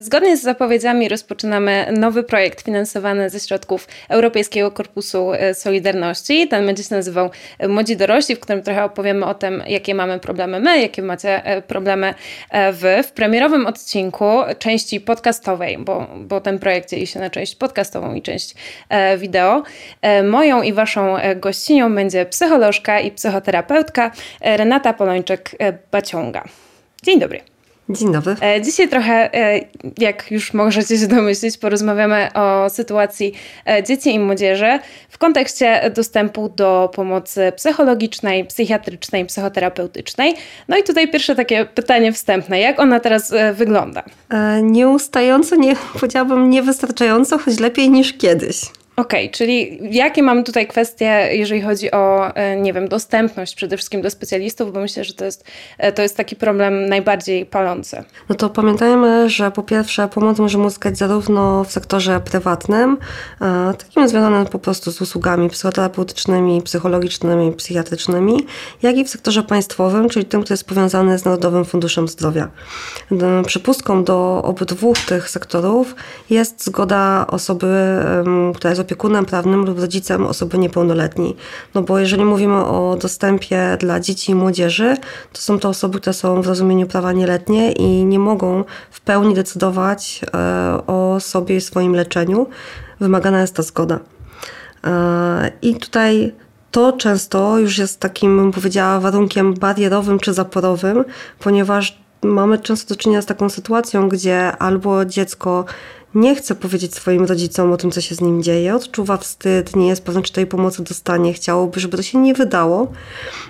Zgodnie z zapowiedziami rozpoczynamy nowy projekt finansowany ze środków Europejskiego Korpusu e, Solidarności. Ten będzie się nazywał e, Młodzi Dorośli, w którym trochę opowiemy o tym, jakie mamy problemy my, jakie macie e, problemy wy. W premierowym odcinku części podcastowej, bo, bo ten projekt dzieli się na część podcastową i część wideo, moją i waszą gościnią będzie psycholożka i psychoterapeutka Renata Polończyk-Baciąga. Dzień dobry. Dzień dobry. E, dzisiaj trochę, e, jak już możecie się domyślić, porozmawiamy o sytuacji e, dzieci i młodzieży w kontekście dostępu do pomocy psychologicznej, psychiatrycznej, psychoterapeutycznej. No i tutaj pierwsze takie pytanie wstępne. Jak ona teraz wygląda? Nieustająco, nie, powiedziałabym niewystarczająco, choć lepiej niż kiedyś. Okej, okay, czyli jakie mamy tutaj kwestie, jeżeli chodzi o, e, nie wiem, dostępność przede wszystkim do specjalistów, bo myślę, że to jest, e, to jest taki problem najbardziej palący. No to pamiętajmy, że po pierwsze pomoc możemy uzyskać zarówno w sektorze prywatnym, e, takim związanym po prostu z usługami psychoterapeutycznymi, psychologicznymi, psychiatrycznymi, jak i w sektorze państwowym, czyli tym, który jest powiązany z Narodowym Funduszem Zdrowia. Przypustką do obydwu tych sektorów jest zgoda osoby, która jest opiekunem prawnym lub rodzicem osoby niepełnoletniej. No bo jeżeli mówimy o dostępie dla dzieci i młodzieży, to są to osoby, które są w rozumieniu prawa nieletnie i nie mogą w pełni decydować e, o sobie i swoim leczeniu. Wymagana jest ta zgoda. E, I tutaj to często już jest takim, bym powiedziała, warunkiem barierowym czy zaporowym, ponieważ mamy często do czynienia z taką sytuacją, gdzie albo dziecko nie chce powiedzieć swoim rodzicom o tym, co się z nim dzieje, odczuwa wstyd, nie jest pewna, czy tej pomocy dostanie, chciałoby, żeby to się nie wydało,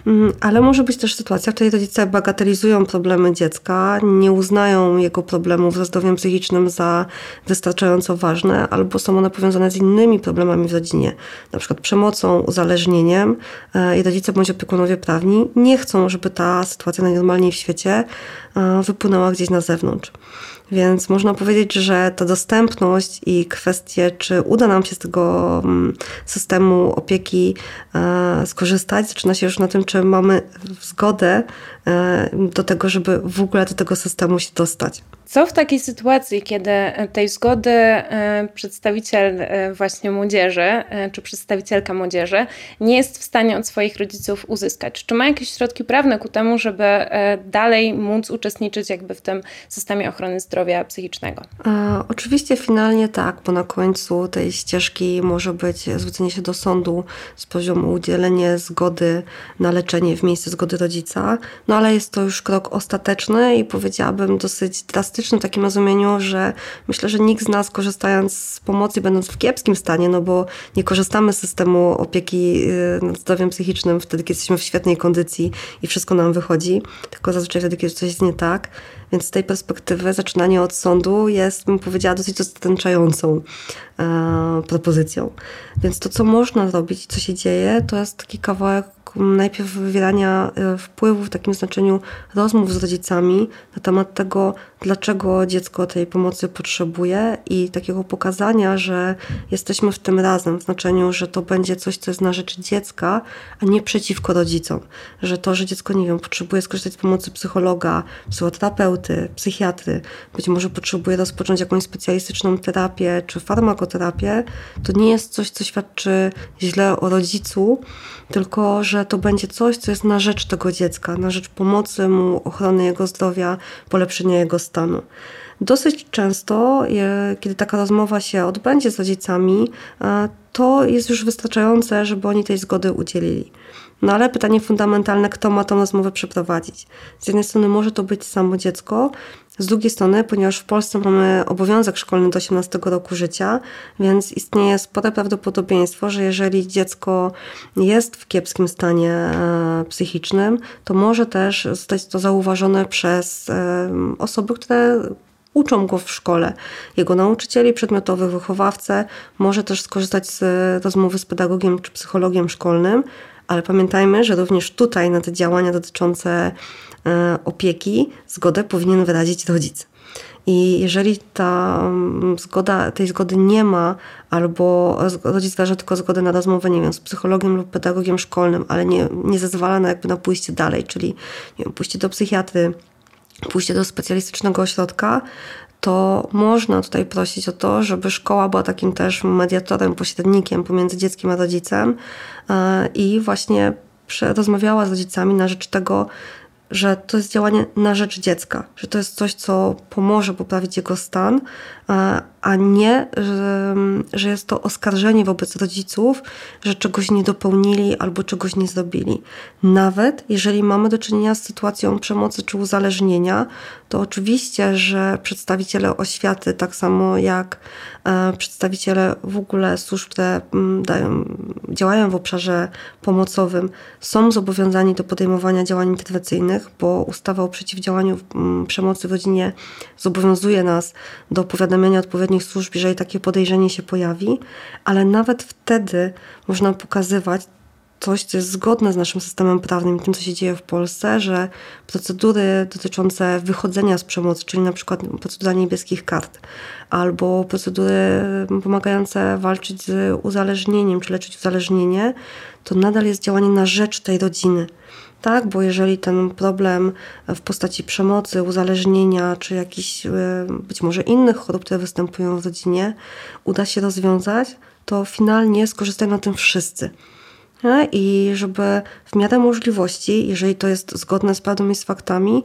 mm, ale może być też sytuacja, w której rodzice bagatelizują problemy dziecka, nie uznają jego problemów ze zdrowiem psychicznym za wystarczająco ważne, albo są one powiązane z innymi problemami w rodzinie, na przykład przemocą, uzależnieniem e, i rodzice bądź opiekunowie prawni nie chcą, żeby ta sytuacja najnormalniej w świecie e, wypłynęła gdzieś na zewnątrz. Więc można powiedzieć, że ta dostępność i kwestie, czy uda nam się z tego mm, systemu opieki e, skorzystać, zaczyna się już na tym, czy mamy zgodę e, do tego, żeby w ogóle do tego systemu się dostać. Co w takiej sytuacji, kiedy tej zgody e, przedstawiciel właśnie młodzieży, czy przedstawicielka młodzieży nie jest w stanie od swoich rodziców uzyskać? Czy ma jakieś środki prawne ku temu, żeby dalej móc uczestniczyć jakby w tym systemie ochrony zdrowia psychicznego? E, oczywiście finalnie tak, bo na końcu tej ścieżki może być zwrócenie się do sądu z poziomu udzielenie zgody na leczenie w miejsce zgody rodzica, no ale jest to już krok ostateczny i powiedziałabym dosyć drastyczny w takim rozumieniu, że myślę, że nikt z nas korzystając z pomocy, będąc w kiepskim stanie, no bo nie korzystamy z systemu opieki y, nad zdrowiem psychicznym wtedy, kiedy jesteśmy w świetnej kondycji i wszystko nam wychodzi, tylko zazwyczaj wtedy, kiedy coś jest nie tak. Więc z tej perspektywy zaczynanie od sądu jest, bym powiedziała, dosyć dostarczającą e, propozycją. Więc to, co można zrobić, co się dzieje, to jest taki kawałek najpierw wywierania e, wpływu w takim znaczeniu rozmów z rodzicami na temat tego, dlaczego dziecko tej pomocy potrzebuje i takiego pokazania, że jesteśmy w tym razem, w znaczeniu, że to będzie coś, co jest na rzecz dziecka, a nie przeciwko rodzicom. Że to, że dziecko, nie wiem, potrzebuje skorzystać z pomocy psychologa, psychoterapeuty, psychiatry, być może potrzebuje rozpocząć jakąś specjalistyczną terapię czy farmakoterapię, to nie jest coś, co świadczy źle o rodzicu, tylko że to będzie coś, co jest na rzecz tego dziecka, na rzecz pomocy mu, ochrony jego zdrowia, polepszenia jego stanu. Dosyć często, kiedy taka rozmowa się odbędzie z rodzicami, e, to jest już wystarczające, żeby oni tej zgody udzielili. No ale pytanie fundamentalne, kto ma tą rozmowę przeprowadzić? Z jednej strony może to być samo dziecko, z drugiej strony, ponieważ w Polsce mamy obowiązek szkolny do 18 roku życia, więc istnieje spore prawdopodobieństwo, że jeżeli dziecko jest w kiepskim stanie e, psychicznym, to może też zostać to zauważone przez e, osoby, które uczą go w szkole. Jego nauczycieli przedmiotowych, wychowawcę może też skorzystać z rozmowy z pedagogiem czy psychologiem szkolnym, ale pamiętajmy, że również tutaj na te działania dotyczące e, opieki zgodę powinien wyrazić rodzic. I jeżeli ta zgoda, tej zgody nie ma, albo rodzic wyraża tylko zgodę na rozmowę, nie wiem, z psychologiem lub pedagogiem szkolnym, ale nie, nie zezwala na jakby na pójście dalej, czyli nie wiem, pójście do psychiatry, pójście do specjalistycznego ośrodka, to można tutaj prosić o to, żeby szkoła była takim też mediatorem, pośrednikiem pomiędzy dzieckiem a rodzicem e, i właśnie rozmawiała z rodzicami na rzecz tego, że to jest działanie na rzecz dziecka, że to jest coś, co pomoże poprawić jego stan, a nie, że, że jest to oskarżenie wobec rodziców, że czegoś nie dopełnili albo czegoś nie zrobili. Nawet jeżeli mamy do czynienia z sytuacją przemocy czy uzależnienia, to oczywiście, że przedstawiciele oświaty, tak samo jak e, przedstawiciele w ogóle służb, które dają, działają w obszarze pomocowym, są zobowiązani do podejmowania działań interwencyjnych, bo ustawa o przeciwdziałaniu przemocy w rodzinie zobowiązuje nas do powiadamiania odpowiednich służb, jeżeli takie podejrzenie się pojawi, ale nawet wtedy można pokazywać coś, co jest zgodne z naszym systemem prawnym i tym, co się dzieje w Polsce, że procedury dotyczące wychodzenia z przemocy, czyli na przykład procedura niebieskich kart, albo procedury pomagające walczyć z uzależnieniem, czy leczyć uzależnienie, to nadal jest działanie na rzecz tej rodziny tak? Bo jeżeli ten problem w postaci przemocy, uzależnienia, czy jakichś e, być może innych chorób, które występują w rodzinie, uda się rozwiązać, to finalnie skorzystają na tym wszyscy. I żeby w miarę możliwości, jeżeli to jest zgodne z prawdą i z faktami,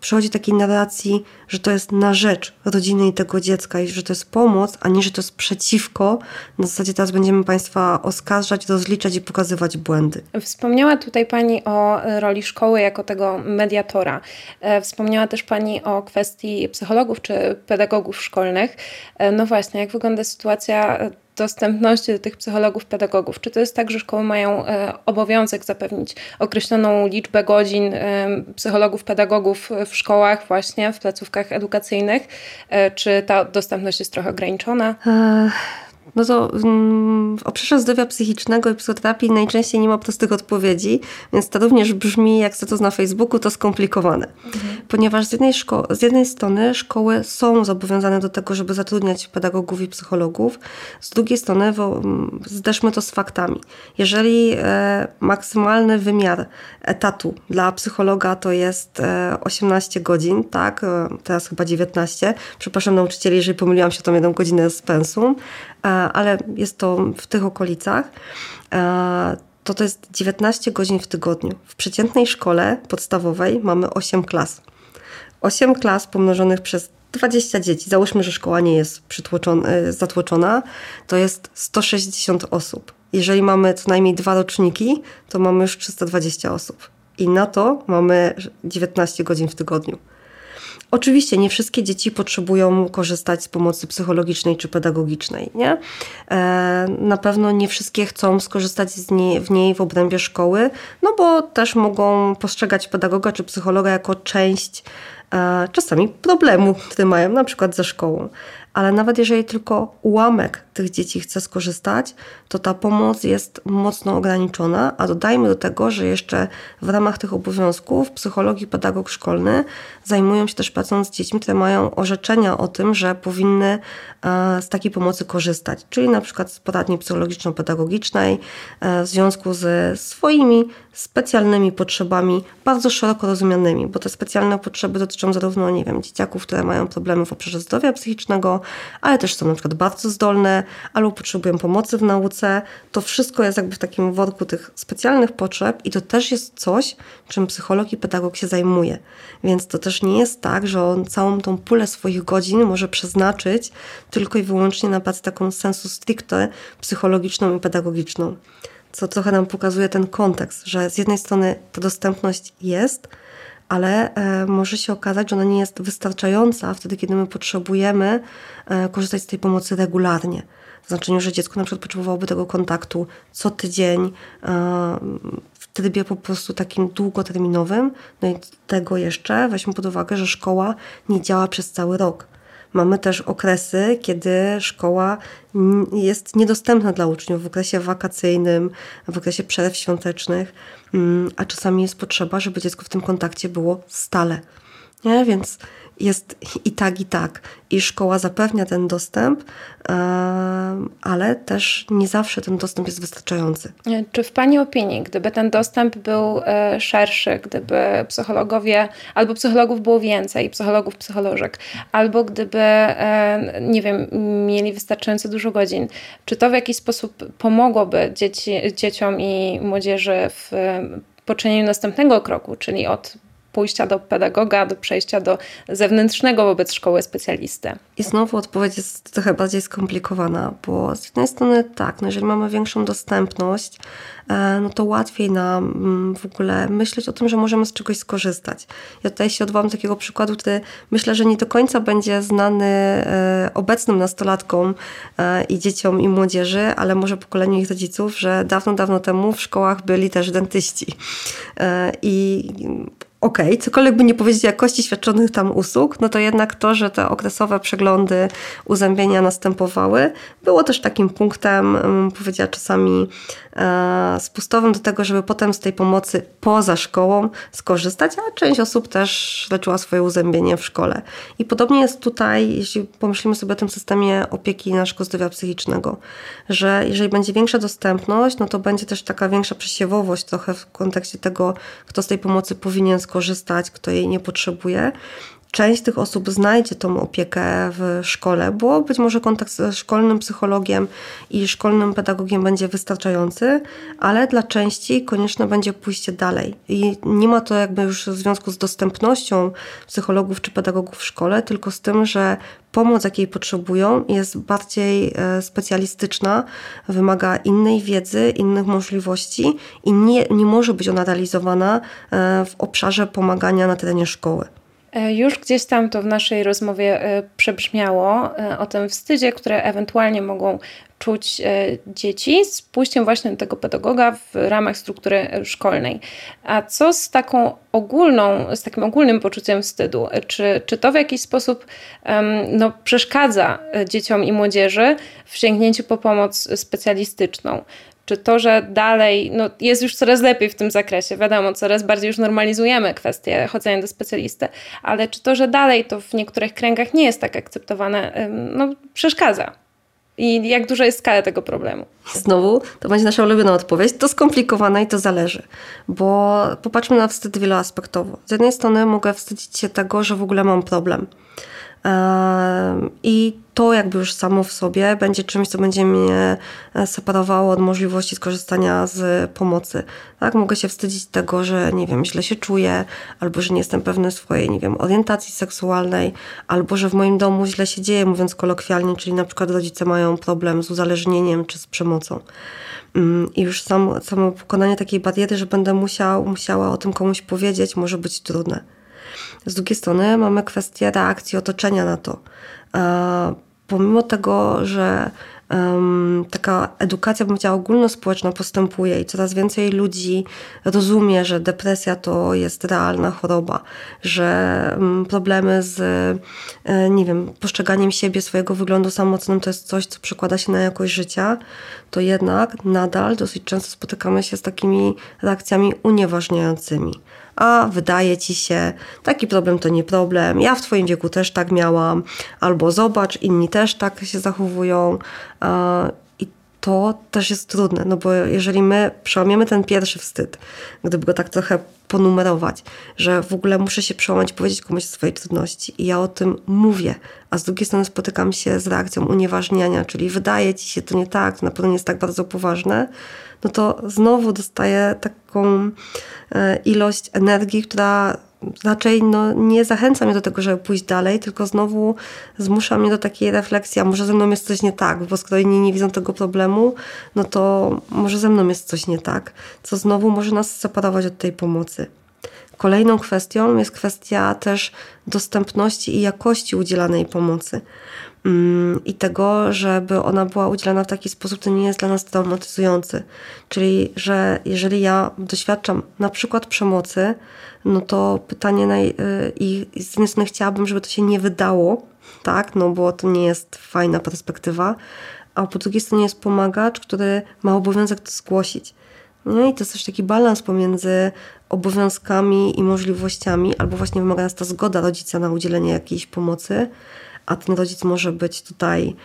przychodzi takiej narracji, że to jest na rzecz rodziny i tego dziecka i że to jest pomoc, a nie, że to jest przeciwko. Na zasadzie teraz będziemy Państwa oskarżać, rozliczać i pokazywać błędy. Wspomniała tutaj Pani o roli szkoły jako tego mediatora. E, wspomniała też Pani o kwestii psychologów czy pedagogów szkolnych. E, no właśnie, jak wygląda sytuacja dostępności do tych psychologów, pedagogów? Czy to jest tak, że szkoły mają e, obowiązek zapewnić określoną liczbę godzin e, psychologów, pedagogów w szkołach, właśnie w placówkach edukacyjnych? E, czy ta dostępność jest trochę ograniczona? No to mm, w obszarze zdrowia psychicznego i psychoterapii najczęściej nie ma prostych odpowiedzi, więc to również brzmi jak status na Facebooku, to skomplikowane. Mhm. Ponieważ z jednej, z jednej strony szkoły są zobowiązane do tego, żeby zatrudniać pedagogów i psychologów, z drugiej strony zderzmy to z faktami. Jeżeli e, maksymalny wymiar etatu dla psychologa to jest e, 18 godzin, tak, e, teraz chyba 19, przepraszam nauczycieli, jeżeli pomyliłam się tą jedną godzinę z pensum, E, ale jest to w tych okolicach, e, to to jest 19 godzin w tygodniu. W przeciętnej szkole podstawowej mamy 8 klas. 8 klas pomnożonych przez 20 dzieci, załóżmy, że szkoła nie jest e, zatłoczona, to jest 160 osób. Jeżeli mamy co najmniej dwa roczniki, to mamy już 320 osób. I na to mamy 19 godzin w tygodniu. Oczywiście nie wszystkie dzieci potrzebują korzystać z pomocy psychologicznej czy pedagogicznej. Nie? E, na pewno nie wszystkie chcą skorzystać z niej, w niej w obrębie szkoły, no bo też mogą postrzegać pedagoga czy psychologa jako część e, czasami problemu, który mają na przykład ze szkołą ale nawet jeżeli tylko ułamek tych dzieci chce skorzystać, to ta pomoc jest mocno ograniczona, a dodajmy do tego, że jeszcze w ramach tych obowiązków psycholog i pedagog szkolny zajmują się też pracą z dziećmi, które mają orzeczenia o tym, że powinny e, z takiej pomocy korzystać, czyli na przykład z poradni psychologiczno-pedagogicznej e, w związku ze swoimi specjalnymi potrzebami, bardzo szeroko rozumianymi, bo te specjalne potrzeby dotyczą zarówno, nie wiem, dzieciaków, które mają problemy w obszarze zdrowia psychicznego, ale też są na przykład bardzo zdolne, albo potrzebują pomocy w nauce. To wszystko jest jakby w takim worku tych specjalnych potrzeb i to też jest coś, czym psycholog i pedagog się zajmuje. Więc to też nie jest tak, że on całą tą pulę swoich godzin może przeznaczyć tylko i wyłącznie na pracę taką sensu stricte psychologiczną i pedagogiczną co trochę nam pokazuje ten kontekst, że z jednej strony ta dostępność jest, ale e, może się okazać, że ona nie jest wystarczająca wtedy, kiedy my potrzebujemy e, korzystać z tej pomocy regularnie. W znaczeniu, że dziecko na przykład potrzebowałoby tego kontaktu co tydzień, w trybie po prostu takim długoterminowym. No i tego jeszcze weźmy pod uwagę, że szkoła nie działa przez cały rok. Mamy też okresy, kiedy szkoła jest niedostępna dla uczniów w okresie wakacyjnym, w okresie przerw świątecznych, mm, a czasami jest potrzeba, żeby dziecko w tym kontakcie było stale. Nie? Więc jest i tak, i tak. I szkoła zapewnia ten dostęp, ale też nie zawsze ten dostęp jest wystarczający. Czy w Pani opinii, gdyby ten dostęp był e, szerszy, gdyby psychologowie, albo psychologów było więcej, psychologów, psycholożek, albo gdyby, e, nie wiem, mieli wystarczająco dużo godzin, czy to w jakiś sposób pomogłoby dzieci, dzieciom i młodzieży w poczynieniu następnego kroku, czyli od pójścia do pedagoga, do przejścia do zewnętrznego wobec szkoły specjalisty? I znowu odpowiedź jest trochę bardziej skomplikowana, bo z jednej strony tak, no jeżeli mamy większą dostępność, e, no to łatwiej nam mm, w ogóle myśleć o tym, że możemy z czegoś skorzystać. Ja tutaj się odwołam do takiego przykładu, który myślę, że nie do końca będzie znany e, obecnym nastolatkom e, i dzieciom i młodzieży, ale może pokoleniu ich rodziców, że dawno, dawno temu w szkołach byli też dentyści. I okej, okay, cokolwiek by nie powiedzieć jakości świadczonych tam usług, no to jednak to, że te okresowe przeglądy uzębienia następowały, było też takim punktem, um, powiedziała czasami e, spustowym do tego, żeby potem z tej pomocy poza szkołą skorzystać, a część osób też leczyła swoje uzębienie w szkole. I podobnie jest tutaj, jeśli pomyślimy sobie o tym systemie opieki naszego zdrowia psychicznego, że jeżeli będzie większa dostępność, no to będzie też taka większa przesiewowość trochę w kontekście tego, kto z tej pomocy powinien skorzystać skorzystać, kto jej nie potrzebuje. Część tych osób znajdzie tą opiekę w szkole, bo być może kontakt ze szkolnym psychologiem i szkolnym pedagogiem będzie wystarczający, ale dla części konieczne będzie pójście dalej. I nie ma to jakby już w związku z dostępnością psychologów czy pedagogów w szkole, tylko z tym, że pomoc, jakiej potrzebują, jest bardziej e, specjalistyczna, wymaga innej wiedzy, innych możliwości i nie, nie może być ona realizowana e, w obszarze pomagania na terenie szkoły. E, już gdzieś tam to w naszej rozmowie przebrzmiało o tym wstydzie, które ewentualnie mogą czuć dzieci z pójściem właśnie do tego pedagoga w ramach struktury szkolnej. A co z taką ogólną, z takim ogólnym poczuciem wstydu? Czy, czy to w jakiś sposób no, przeszkadza dzieciom i młodzieży w sięgnięciu po pomoc specjalistyczną? Czy to, że dalej no, jest już coraz lepiej w tym zakresie, wiadomo, coraz bardziej już normalizujemy kwestię chodzenia do specjalisty, ale czy to, że dalej to w niektórych kręgach nie jest tak akceptowane, no, przeszkadza? I jak duża jest skala tego problemu? Znowu, to będzie nasza ulubiona odpowiedź. To skomplikowane i to zależy. Bo popatrzmy na wstyd wieloaspektowo. Z jednej strony mogę wstydzić się tego, że w ogóle mam problem. I to jakby już samo w sobie będzie czymś, co będzie mnie e, separowało od możliwości skorzystania z pomocy. Tak? Mogę się wstydzić tego, że nie wiem, źle się czuję, albo że nie jestem pewny swojej, nie wiem, orientacji seksualnej, albo że w moim domu źle się dzieje, mówiąc kolokwialnie, czyli na przykład rodzice mają problem z uzależnieniem czy z przemocą. Mm, I już samo, pokonanie takiej bariery, że będę musiał, musiała o tym komuś powiedzieć, może być trudne. Z drugiej strony mamy kwestię reakcji otoczenia na to. Pomimo tego, że taka edukacja, bym powiedziała, ogólnospołeczna postępuje i coraz więcej ludzi rozumie, że depresja to jest realna choroba, że problemy z, e, nie wiem, postrzeganiem siebie, swojego wyglądu samotnym to jest coś, co przekłada się na jakość życia, to jednak nadal dosyć często spotykamy się z takimi reakcjami unieważniającymi a wydaje ci się, taki problem to nie problem, ja w twoim wieku też tak miałam, albo zobacz, inni też tak się zachowują. To też jest trudne, no bo jeżeli my przełamiemy ten pierwszy wstyd, gdyby go tak trochę ponumerować, że w ogóle muszę się przełamać, powiedzieć komuś o swojej trudności i ja o tym mówię, a z drugiej strony spotykam się z reakcją unieważniania, czyli wydaje ci się to nie tak, to na pewno nie jest tak bardzo poważne, no to znowu dostaję taką e, ilość energii, która raczej no, nie zachęca mnie do tego, żeby pójść dalej, tylko znowu zmusza mnie do takiej refleksji, a może ze mną jest coś nie tak, bo skoro inni nie widzą tego problemu, no to może ze mną jest coś nie tak, co znowu może nas separować od tej pomocy. Kolejną kwestią jest kwestia też dostępności i jakości udzielanej pomocy. Mm, i tego, żeby ona była udzielana w taki sposób, co nie jest dla nas traumatyzujący. Czyli, że jeżeli ja doświadczam na przykład przemocy, no to pytanie y, i z jednej strony chciałabym, żeby to się nie wydało, tak, no bo to nie jest fajna perspektywa, a po drugiej stronie jest pomagacz, który ma obowiązek to zgłosić. No i to jest też taki balans pomiędzy obowiązkami i możliwościami, albo właśnie wymaga nas ta zgoda rodzica na udzielenie jakiejś pomocy, a ten rodzic może być tutaj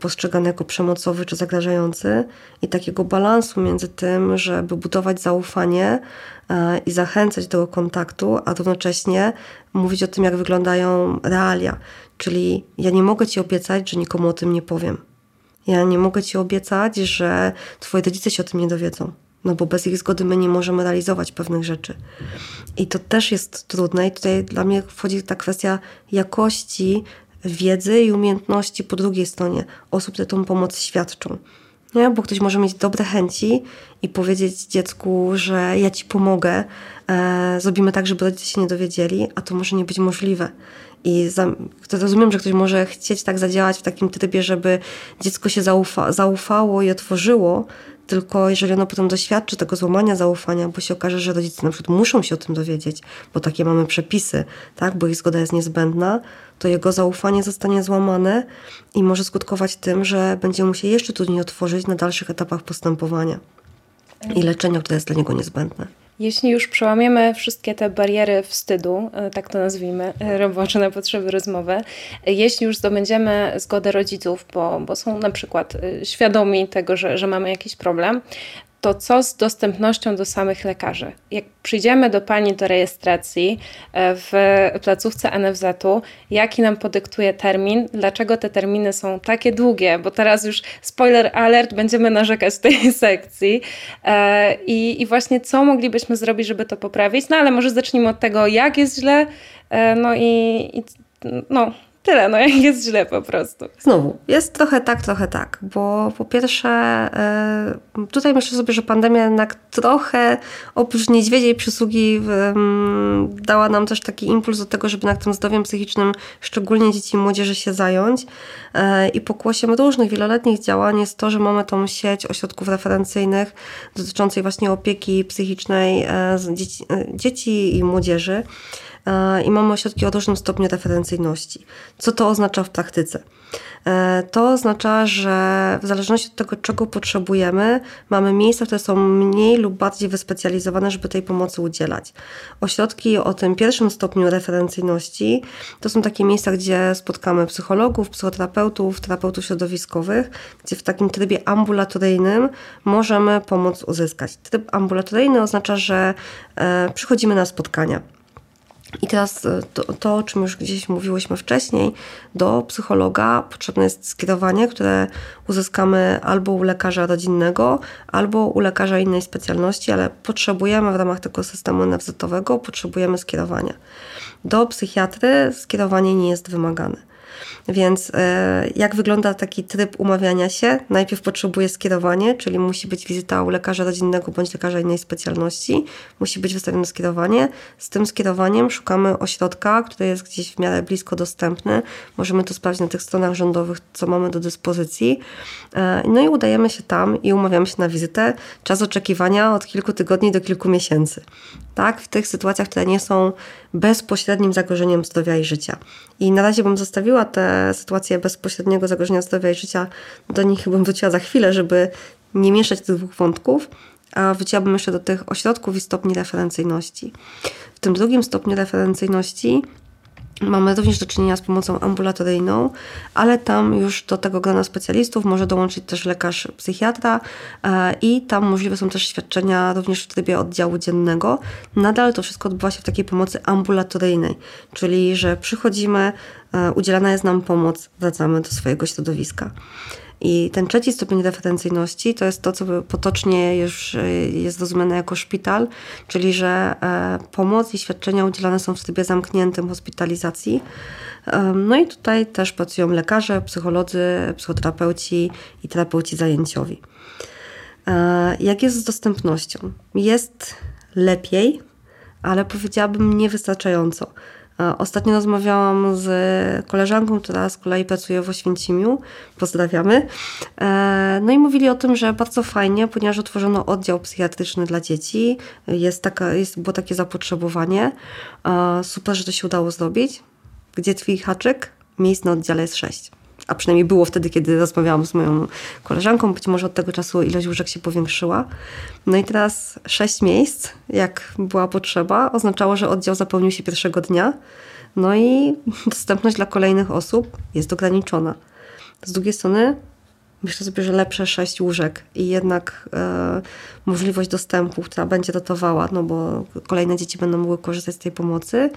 postrzegany jako przemocowy czy zagrażający, i takiego balansu między tym, żeby budować zaufanie e, i zachęcać do kontaktu, a równocześnie mówić o tym, jak wyglądają realia. Czyli ja nie mogę ci obiecać, że nikomu o tym nie powiem. Ja nie mogę ci obiecać, że twoi rodzice się o tym nie dowiedzą no bo bez ich zgody my nie możemy realizować pewnych rzeczy. I to też jest trudne i tutaj dla mnie wchodzi ta kwestia jakości wiedzy i umiejętności po drugiej stronie osób, które tą pomoc świadczą. Nie? Bo ktoś może mieć dobre chęci i powiedzieć dziecku, że ja ci pomogę, e, zrobimy tak, żeby rodzice się nie dowiedzieli, a to może nie być możliwe. I za, rozumiem, że ktoś może chcieć tak zadziałać w takim trybie, żeby dziecko się zaufa, zaufało i otworzyło, tylko jeżeli ono potem doświadczy tego złamania zaufania, bo się okaże, że rodzice na przykład muszą się o tym dowiedzieć, bo takie mamy przepisy, tak, bo ich zgoda jest niezbędna, to jego zaufanie zostanie złamane i może skutkować tym, że będzie mu się jeszcze trudniej otworzyć na dalszych etapach postępowania i leczenia, które jest dla niego niezbędne. Jeśli już przełamiemy wszystkie te bariery wstydu, e, tak to nazwijmy, e, robocze na potrzeby rozmowy, e, jeśli już zdobędziemy zgodę rodziców, bo, bo są na przykład świadomi tego, że, że mamy jakiś problem, to co z dostępnością do samych lekarzy? Jak przyjdziemy do pani do rejestracji e, w placówce NFZ-u, jaki nam podyktuje termin, dlaczego te terminy są takie długie, bo teraz już spoiler alert, będziemy narzekać w tej sekcji e, i, i właśnie co moglibyśmy zrobić, żeby to poprawić, no ale może zacznijmy od tego, jak jest źle, e, no i, i no, Tyle, no jest źle po prostu. Znowu, jest trochę tak, trochę tak, bo po pierwsze e, tutaj myślę sobie, że pandemia jednak trochę oprócz niedźwiedziej przysługi dała nam też taki impuls do tego, żeby nad tym zdrowiem psychicznym szczególnie dzieci i młodzieży się zająć e, i pokłosiem różnych wieloletnich działań jest to, że mamy tą sieć ośrodków referencyjnych dotyczącej właśnie opieki psychicznej e, dzieci, dzieci i młodzieży i mamy ośrodki o różnym stopniu referencyjności. Co to oznacza w praktyce? E, to oznacza, że w zależności od tego, czego potrzebujemy, mamy miejsca, które są mniej lub bardziej wyspecjalizowane, żeby tej pomocy udzielać. Ośrodki o tym pierwszym stopniu referencyjności to są takie miejsca, gdzie spotkamy psychologów, psychoterapeutów, terapeutów środowiskowych, gdzie w takim trybie ambulatoryjnym możemy pomoc uzyskać. Tryb ambulatoryjny oznacza, że e, przychodzimy na spotkania i teraz e, to, to, o czym już gdzieś mówiłyśmy wcześniej, do psychologa potrzebne jest skierowanie, które uzyskamy albo u lekarza rodzinnego, albo u lekarza innej specjalności, ale potrzebujemy w ramach tego systemu NFZ-owego, potrzebujemy skierowania. Do psychiatry skierowanie nie jest wymagane. Więc e, jak wygląda taki tryb umawiania się? Najpierw potrzebuje skierowanie, czyli musi być wizyta u lekarza rodzinnego bądź lekarza innej specjalności. Musi być wystawione skierowanie. Z tym skierowaniem szukamy ośrodka, który jest gdzieś w miarę blisko dostępny. Możemy to sprawdzić na tych stronach rządowych, co mamy do dyspozycji. E, no i udajemy się tam i umawiamy się na wizytę. Czas oczekiwania od kilku tygodni do kilku miesięcy. Tak, w tych sytuacjach, które nie są bezpośrednim zagrożeniem zdrowia i życia. I na razie bym zostawiła te sytuacje bezpośredniego zagrożenia zdrowia i życia, do nich bym wróciła za chwilę, żeby nie mieszać tych dwóch wątków, a wróciłabym jeszcze do tych ośrodków i stopni referencyjności. W tym drugim stopniu referencyjności Mamy również do czynienia z pomocą ambulatoryjną, ale tam już do tego grona specjalistów może dołączyć też lekarz psychiatra e, i tam możliwe są też świadczenia również w trybie oddziału dziennego. Nadal to wszystko odbywa się w takiej pomocy ambulatoryjnej, czyli że przychodzimy, e, udzielana jest nam pomoc, wracamy do swojego środowiska. I ten trzeci stopień referencyjności to jest to, co potocznie już e, jest rozumiane jako szpital, czyli że e, pomoc i świadczenia udzielane są w trybie zamkniętym hospitalizacji. No i tutaj też pracują lekarze, psycholodzy, psychoterapeuci i terapeuci zajęciowi. E, jak jest z dostępnością? Jest lepiej, ale powiedziałabym niewystarczająco. Ostatnio rozmawiałam z koleżanką, która z kolei pracuje w Oświęcimiu. Pozdrawiamy. E, no i mówili o tym, że bardzo fajnie, ponieważ otworzono oddział psychiatryczny dla dzieci. Jest taka, jest, było takie zapotrzebowanie. Super, że to się udało zrobić. Gdzie twój haczyk? Miejsc na oddziale jest sześć. A przynajmniej było wtedy, kiedy rozmawiałam z moją koleżanką, być może od tego czasu ilość łóżek się powiększyła. No i teraz sześć miejsc, jak była potrzeba, oznaczało, że oddział zapełnił się pierwszego dnia, no i dostępność dla kolejnych osób jest ograniczona. Z drugiej strony myślę sobie, że lepsze sześć łóżek i jednak e, możliwość dostępu, która będzie dotowała, no bo kolejne dzieci będą mogły korzystać z tej pomocy,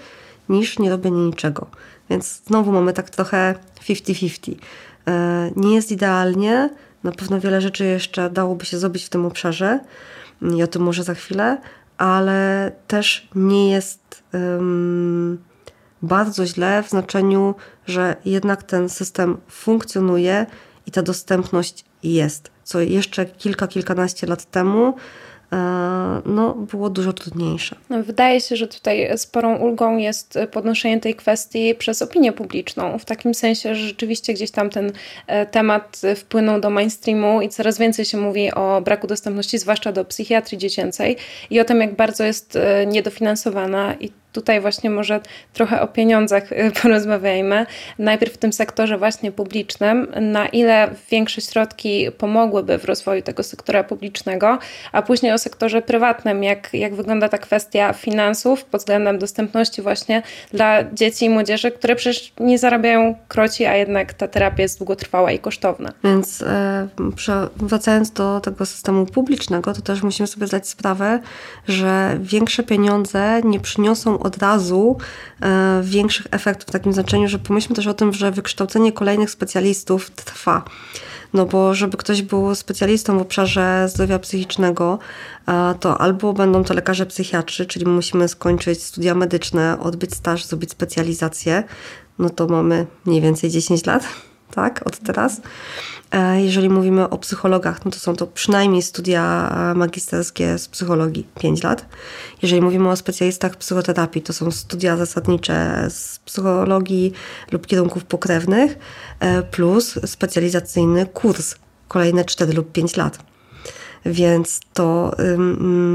niż nie robienie niczego. Więc znowu mamy tak trochę 50-50. E, nie jest idealnie, na pewno wiele rzeczy jeszcze dałoby się zrobić w tym obszarze i o tym może za chwilę, ale też nie jest um, bardzo źle w znaczeniu, że jednak ten system funkcjonuje i ta dostępność jest. Co jeszcze kilka, kilkanaście lat temu no, było dużo trudniejsze. Wydaje się, że tutaj sporą ulgą jest podnoszenie tej kwestii przez opinię publiczną, w takim sensie, że rzeczywiście gdzieś tam ten e, temat wpłynął do mainstreamu i coraz więcej się mówi o braku dostępności, zwłaszcza do psychiatrii dziecięcej i o tym, jak bardzo jest e, niedofinansowana i tutaj właśnie może trochę o pieniądzach y, porozmawiajmy. Najpierw w tym sektorze właśnie publicznym, na ile większe środki pomogłyby w rozwoju tego sektora publicznego, a później o sektorze prywatnym, jak, jak wygląda ta kwestia finansów pod względem dostępności właśnie dla dzieci i młodzieży, które przecież nie zarabiają kroci, a jednak ta terapia jest długotrwała i kosztowna. Więc e, wracając do tego systemu publicznego, to też musimy sobie zdać sprawę, że większe pieniądze nie przyniosą od razu e, większych efektów w takim znaczeniu, że pomyślmy też o tym, że wykształcenie kolejnych specjalistów trwa. No bo żeby ktoś był specjalistą w obszarze zdrowia psychicznego, e, to albo będą to lekarze psychiatrzy, czyli musimy skończyć studia medyczne, odbyć staż, zrobić specjalizację, no to mamy mniej więcej 10 lat, tak, od teraz. E, jeżeli mówimy o psychologach, no to są to przynajmniej studia e, magisterskie z psychologii 5 lat. Jeżeli mówimy o specjalistach psychoterapii, to są studia zasadnicze z psychologii lub kierunków pokrewnych, e, plus specjalizacyjny kurs kolejne 4 lub 5 lat. Więc to,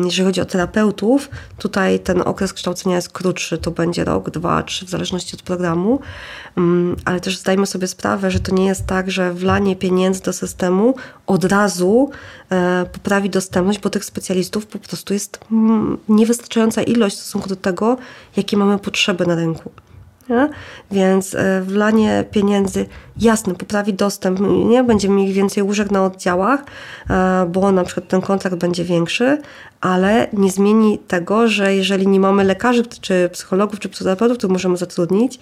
jeżeli chodzi o terapeutów, tutaj ten okres kształcenia jest krótszy, to będzie rok, dwa, trzy, w zależności od programu, ale też zdajmy sobie sprawę, że to nie jest tak, że wlanie pieniędzy do systemu od razu e, poprawi dostępność, bo tych specjalistów po prostu jest niewystarczająca ilość w stosunku do tego, jakie mamy potrzeby na rynku. Nie? Więc e, wlanie pieniędzy, jasne, poprawi dostęp, nie? będziemy mieli więcej łóżek na oddziałach, e, bo na przykład ten kontrakt będzie większy, ale nie zmieni tego, że jeżeli nie mamy lekarzy, czy psychologów, czy psychoterapeutów, to możemy zatrudnić,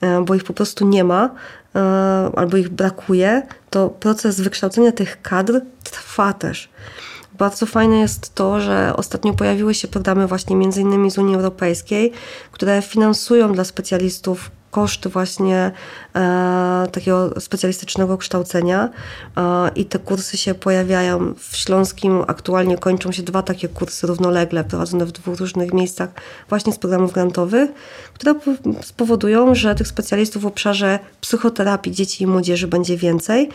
e, bo ich po prostu nie ma, albo ich brakuje, to proces wykształcenia tych kadr trwa też. Bardzo fajne jest to, że ostatnio pojawiły się programy właśnie między innymi z Unii Europejskiej, które finansują dla specjalistów koszty właśnie e, takiego specjalistycznego kształcenia e, i te kursy się pojawiają w Śląskim. Aktualnie kończą się dwa takie kursy równolegle prowadzone w dwóch różnych miejscach właśnie z programów grantowych, które spowodują, że tych specjalistów w obszarze psychoterapii dzieci i młodzieży będzie więcej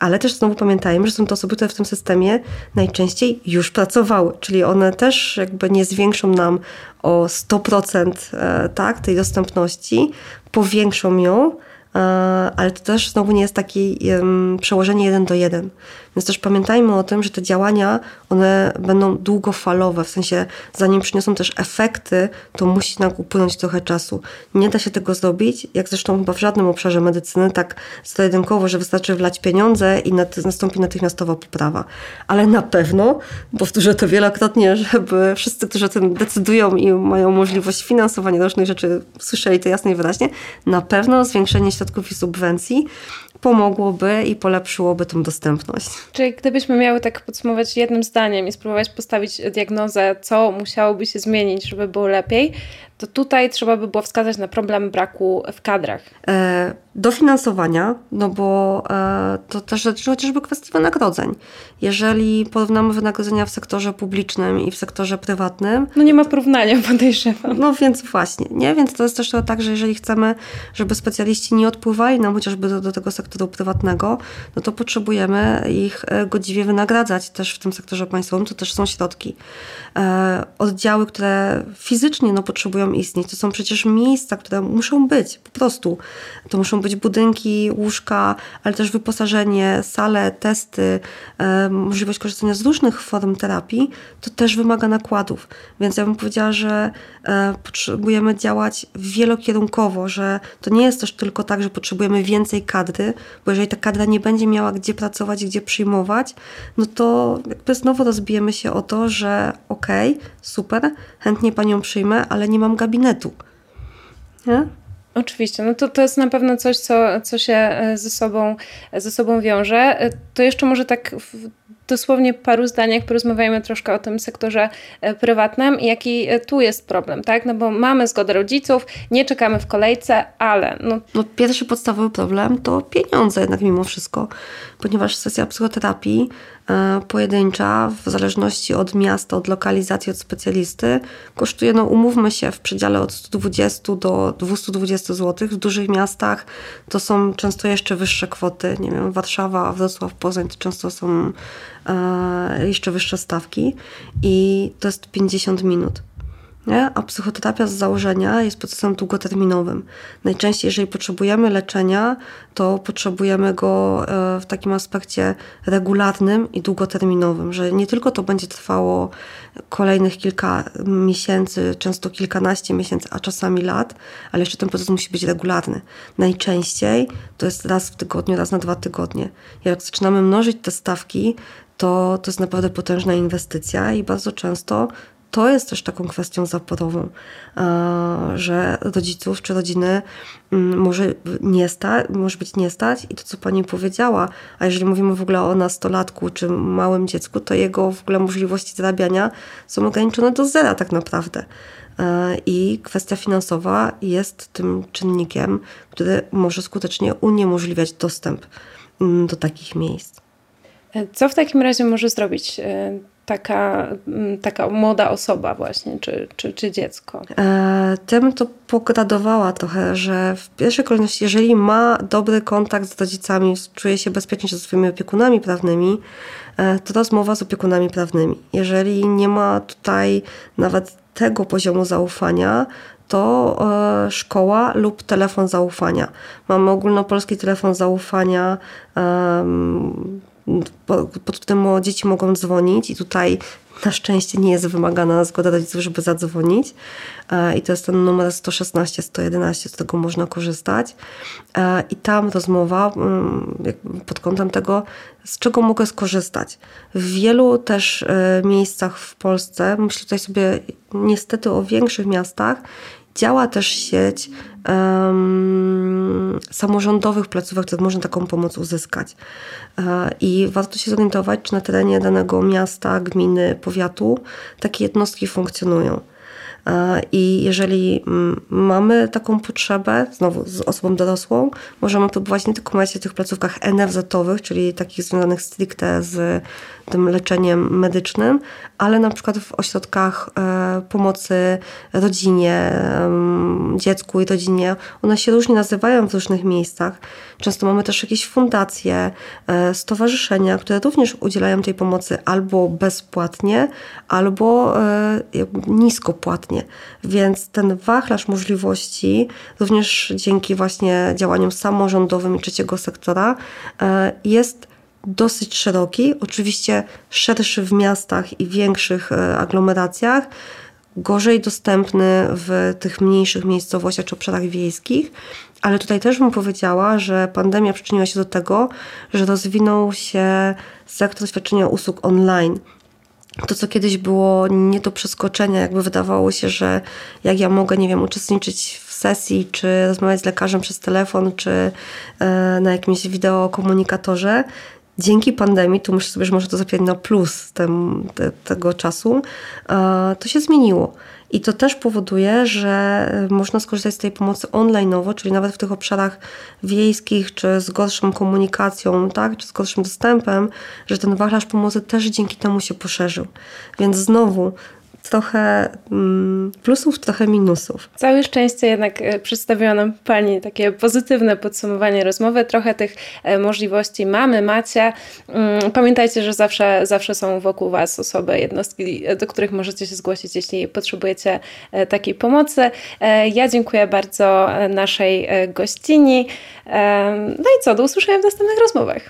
ale też znowu pamiętajmy, że są to osoby, które w tym systemie najczęściej już pracowały, czyli one też jakby nie zwiększą nam o 100% e, tak, tej dostępności, powiększą ją, e, ale to też znowu nie jest takie przełożenie jeden do jeden. Więc też pamiętajmy o tym, że te działania, one będą długofalowe, w sensie zanim przyniosą też efekty, to musi nam upłynąć trochę czasu. Nie da się tego zrobić, jak zresztą chyba w żadnym obszarze medycyny, tak zero że wystarczy wlać pieniądze i nastąpi natychmiastowa poprawa. Ale na pewno, powtórzę to wielokrotnie, żeby wszyscy, którzy o tym decydują i mają możliwość finansowania różnych rzeczy, słyszeli to jasno i wyraźnie, na pewno zwiększenie środków i subwencji pomogłoby i polepszyłoby tą dostępność. Czyli gdybyśmy miały tak podsumować jednym zdaniem i spróbować postawić diagnozę, co musiałoby się zmienić, żeby było lepiej, to tutaj trzeba by było wskazać na problem braku w kadrach. E, dofinansowania, no bo e, to też dotyczy chociażby kwestii wynagrodzeń. Jeżeli porównamy wynagrodzenia w sektorze publicznym i w sektorze prywatnym... No nie ma porównania, podejrzewam. No więc właśnie, nie? Więc to jest też to tak, że jeżeli chcemy, żeby specjaliści nie odpływali nam chociażby do, do tego sektoru prywatnego, no to potrzebujemy ich e, godziwie wynagradzać też w tym sektorze państwowym, to też są środki. E, oddziały, które fizycznie no, potrzebują mają istnieć. To są przecież miejsca, które muszą być, po prostu. To muszą być budynki, łóżka, ale też wyposażenie, sale, testy, e, możliwość korzystania z różnych form terapii. To też wymaga nakładów. Więc ja bym powiedziała, że e, potrzebujemy działać wielokierunkowo, że to nie jest też tylko tak, że potrzebujemy więcej kadry, bo jeżeli ta kadra nie będzie miała gdzie pracować, gdzie przyjmować, no to jakby znowu rozbijemy się o to, że okej, okay, super, chętnie panią przyjmę, ale nie mam gabinetu. Nie? Oczywiście, no to, to jest na pewno coś, co, co się e, ze sobą, ze sobą wiąże. E, to jeszcze może tak dosłownie paru zdaniach porozmawiajmy troszkę o tym sektorze e, prywatnym i jaki tu jest problem, tak? No bo mamy zgodę rodziców, nie czekamy w kolejce, ale... No... no pierwszy podstawowy problem to pieniądze jednak mimo wszystko, ponieważ sesja psychoterapii E, pojedyncza, w zależności od miasta, od lokalizacji, od specjalisty, kosztuje, no umówmy się, w przedziale od 120 do 220 zł. W dużych miastach to są często jeszcze wyższe kwoty. Nie wiem, Warszawa, Wrocław, Poznań to często są e, jeszcze wyższe stawki i to jest 50 minut. Nie? A psychoterapia z założenia jest procesem długoterminowym. Najczęściej, jeżeli potrzebujemy leczenia, to potrzebujemy go e, w takim aspekcie regularnym i długoterminowym, że nie tylko to będzie trwało kolejnych kilka miesięcy, często kilkanaście miesięcy, a czasami lat, ale jeszcze ten proces musi być regularny. Najczęściej to jest raz w tygodniu, raz na dwa tygodnie. Jak zaczynamy mnożyć te stawki, to, to jest naprawdę potężna inwestycja i bardzo często to jest też taką kwestią zaporową, że rodziców czy rodziny mm, może, nie sta, może być nie stać i to, co pani powiedziała, a jeżeli mówimy w ogóle o nastolatku czy małym dziecku, to jego w ogóle możliwości zarabiania są ograniczone do zera tak naprawdę. I kwestia finansowa jest tym czynnikiem, który może skutecznie uniemożliwiać dostęp mm, do takich miejsc. Co w takim razie może zrobić e, taka, mm, taka młoda osoba właśnie, czy, czy, czy dziecko? E, to pogradowała trochę, że w pierwszej kolejności, jeżeli ma dobry kontakt z rodzicami, czuje się bezpiecznie ze swoimi opiekunami prawnymi, e, to rozmowa z opiekunami prawnymi. Jeżeli nie ma tutaj nawet tego poziomu zaufania, to e, szkoła lub telefon zaufania. Mamy ogólnopolski telefon zaufania, pod którym dzieci mogą dzwonić i tutaj na szczęście nie jest wymagana zgoda rodziców, żeby zadzwonić. E, I to jest ten numer 116, 111, z którego można korzystać. E, I tam rozmowa mm, pod kątem tego, z czego mogę skorzystać. W wielu też e, miejscach w Polsce, myślę tutaj sobie niestety o większych miastach, działa też sieć um, samorządowych placówek, które można taką pomoc uzyskać. E, I warto się zorientować, czy na terenie danego miasta, gminy, powiatu takie jednostki funkcjonują. E, I jeżeli mm, mamy taką potrzebę, znowu z osobą dorosłą, możemy próbować nie tylko mówić o tych placówkach NFZ-owych, czyli takich związanych stricte z tym leczeniem medycznym, ale na przykład w ośrodkach e, pomocy rodzinie, dziecku i rodzinie. One się różnie nazywają w różnych miejscach. Często mamy też jakieś fundacje, e, stowarzyszenia, które również udzielają tej pomocy albo bezpłatnie, albo e, niskopłatnie. Więc ten wachlarz możliwości, również dzięki właśnie działaniom samorządowym i trzeciego sektora, jest dosyć szeroki, oczywiście szerszy w miastach i większych e, aglomeracjach, gorzej dostępny w tych mniejszych miejscowościach czy obszarach wiejskich, ale tutaj też bym powiedziała, że pandemia przyczyniła się do tego, że rozwinął się sektor świadczenia usług online. To, co kiedyś było nie do przeskoczenia, jakby wydawało się, że jak ja mogę, nie wiem, uczestniczyć w sesji, czy rozmawiać z lekarzem przez telefon, czy e, na jakimś wideokomunikatorze, dzięki pandemii, tu myślę sobie, że może to zapisać na plus tem, te, tego czasu, to się zmieniło. I to też powoduje, że można skorzystać z tej pomocy online'owo, czyli nawet w tych obszarach wiejskich, czy z gorszą komunikacją, tak, czy z gorszym dostępem, że ten wachlarz pomocy też dzięki temu się poszerzył. Więc znowu trochę mm, plusów, trochę minusów. Całe szczęście jednak e, przedstawiła nam Pani takie pozytywne podsumowanie rozmowy. Trochę tych e, możliwości mamy, macie. Mm, pamiętajcie, że zawsze, zawsze są wokół Was osoby, jednostki, do których możecie się zgłosić, jeśli potrzebujecie takiej pomocy. Ja dziękuję bardzo naszej gościni. No i co, do usłyszenia w następnych rozmowach.